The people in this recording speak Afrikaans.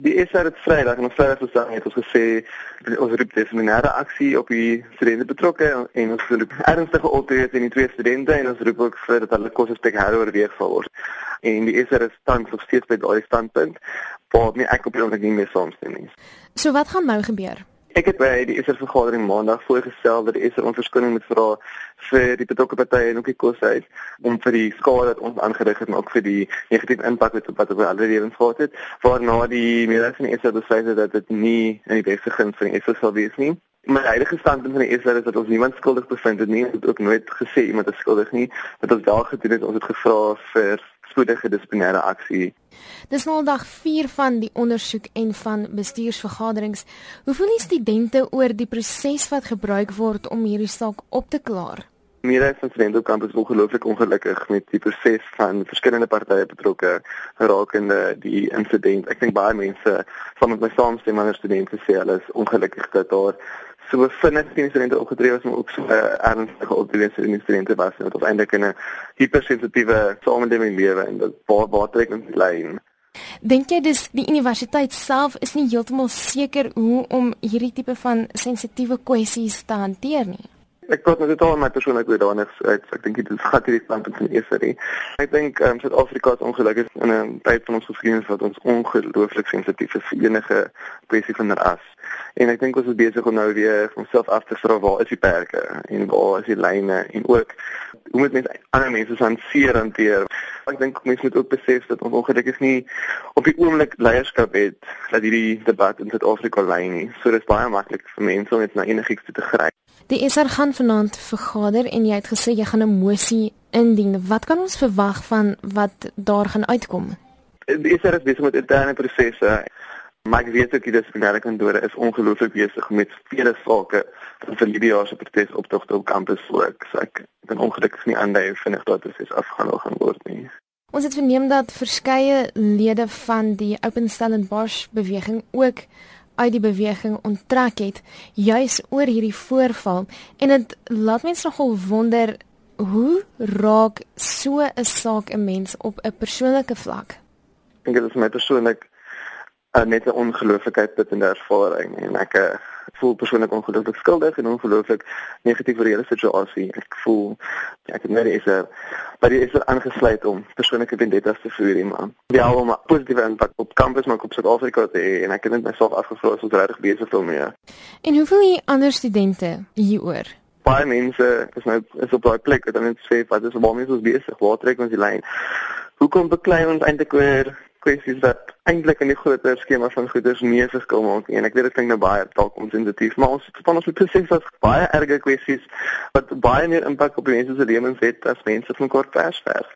Die SR het Vrydag en op Vrydag gestaan het ons gesê ons roep disiplinêre aksie op die studente betrokke en ons roep ernstige optrede teen die twee studente en ons roep ook vir dat hulle kosse heroorweeg sal word. En die is tans nog steeds by daardie standpunt waar nie ek op die oomblik nie meer saamstem nie. So wat gaan nou gebeur? Ek het by die eerste vergadering maandag voorgestel dat die eerste onverskoning moet vra vir die betrokke partye en ook die koshuis om vir die skade wat ons aangerig het en ook vir die negatiewe impak wat wat op alle lewens gehad het. Waarna die meerderheid van die eerste besluit het dat dit nie in die beste guns van die eerste sal wees nie. My huidige standpunt van die eerste is dat ons niemand skuldig bevind het nie. Ek het ook nooit gesê iemand is skuldig nie. Wat ons daar gedoen het, ons het gevra vir spoedige dissiplinêre aksie. Dis nou dag 4 van die ondersoek en van bestuursvergaderings. Hoe voel die studente oor die proses wat gebruik word om hierdie saak op te klaar? Meerderheid van studente op kampus is ongelooflik ongelukkig met die proses van verskillende partye betrokke rakende die insident. Ek dink baie mense van met my saamstem ander studente sê hulle is ongelukkig dat daar so vinnig die studente opgetree het, maar ook so ernstige optredes in studente was dit was eintlik 'n hypersensitiewe samelewing lewe en dit waar waar trek ons lyn. Dink jy dis die universiteit self is nie heeltemal seker hoe om hierdie tipe van sensitiewe kwessies te hanteer nie? Ek praat met totaal my persoonlike oordanigheid. Ek, ek dink dit is gat hierdie kant van eerste. Ek dink um, Suid-Afrika is ongelukkig in 'n tyd van ons geskiedenis wat ons ongelooflik sensitief is vir enige kwessie van ras. En ek dink ons is besig om nou weer onsself af te vra waar is die perke en waar is die lyne en ook hoe moet mense ander mense hanteer hanteer. Ek dink mense moet ook besef dat ons ongelukkig nie op die oomblik leierskap het dat hierdie debat in Suid-Afrika lei nie. So dit is baie maklik vir mense om net na enigiets te gryp. Die SR gaan vanaand vergader en jy het gesê jy gaan 'n mosie indien. Wat kan ons verwag van wat daar gaan uitkom? Die SR is besig met interne prosesse. Maar ek weet ook die dissiplinêre kantore is ongelooflik besig met vele sake van vir die jaar se protes optogte op kampus ook. So ek ben ongelukkig nie aandui vinnig daardie proses afgehandel gaan word nie. Ons het verneem dat verskeie lede van die Open Stand Bosch beweging ook uit die beweging onttrek het juis oor hierdie voorval en dit laat mense nogal wonder hoe raak so 'n saak 'n mens op 'n persoonlike vlak. Ek dink dit is my persoonlik uh, net 'n ongelooflikheid in ervaring en ek uh, voel persoonlik ongelooflik skuldig en ongelooflik negatief oor die hele situasie. Ek voel ja, ek het net is 'n maar dit is aangesluit om persoonlike vendettas te voer man. Ja, om 'n positiewe impak op kampus maar ook op Suid-Afrika te hê en ek het net myself afgevra as ons regtig besig wil mee. En hoeveel hier ander studente hieroor? Baie mense is nou is op daai plek wat dan net sê wat is waarmee ons besig? Waar trek ons die lyn? Hoekom beklei ons eintlik oor kwessies wat eintlik in die groter skema van goederes nie verskil maak nie. En ek weet dit klink nou baie dalk onsensitief, maar ons van ons presies was baie erge kwessies wat baie meer impak op mense se lewens het as mense van kort vers vers.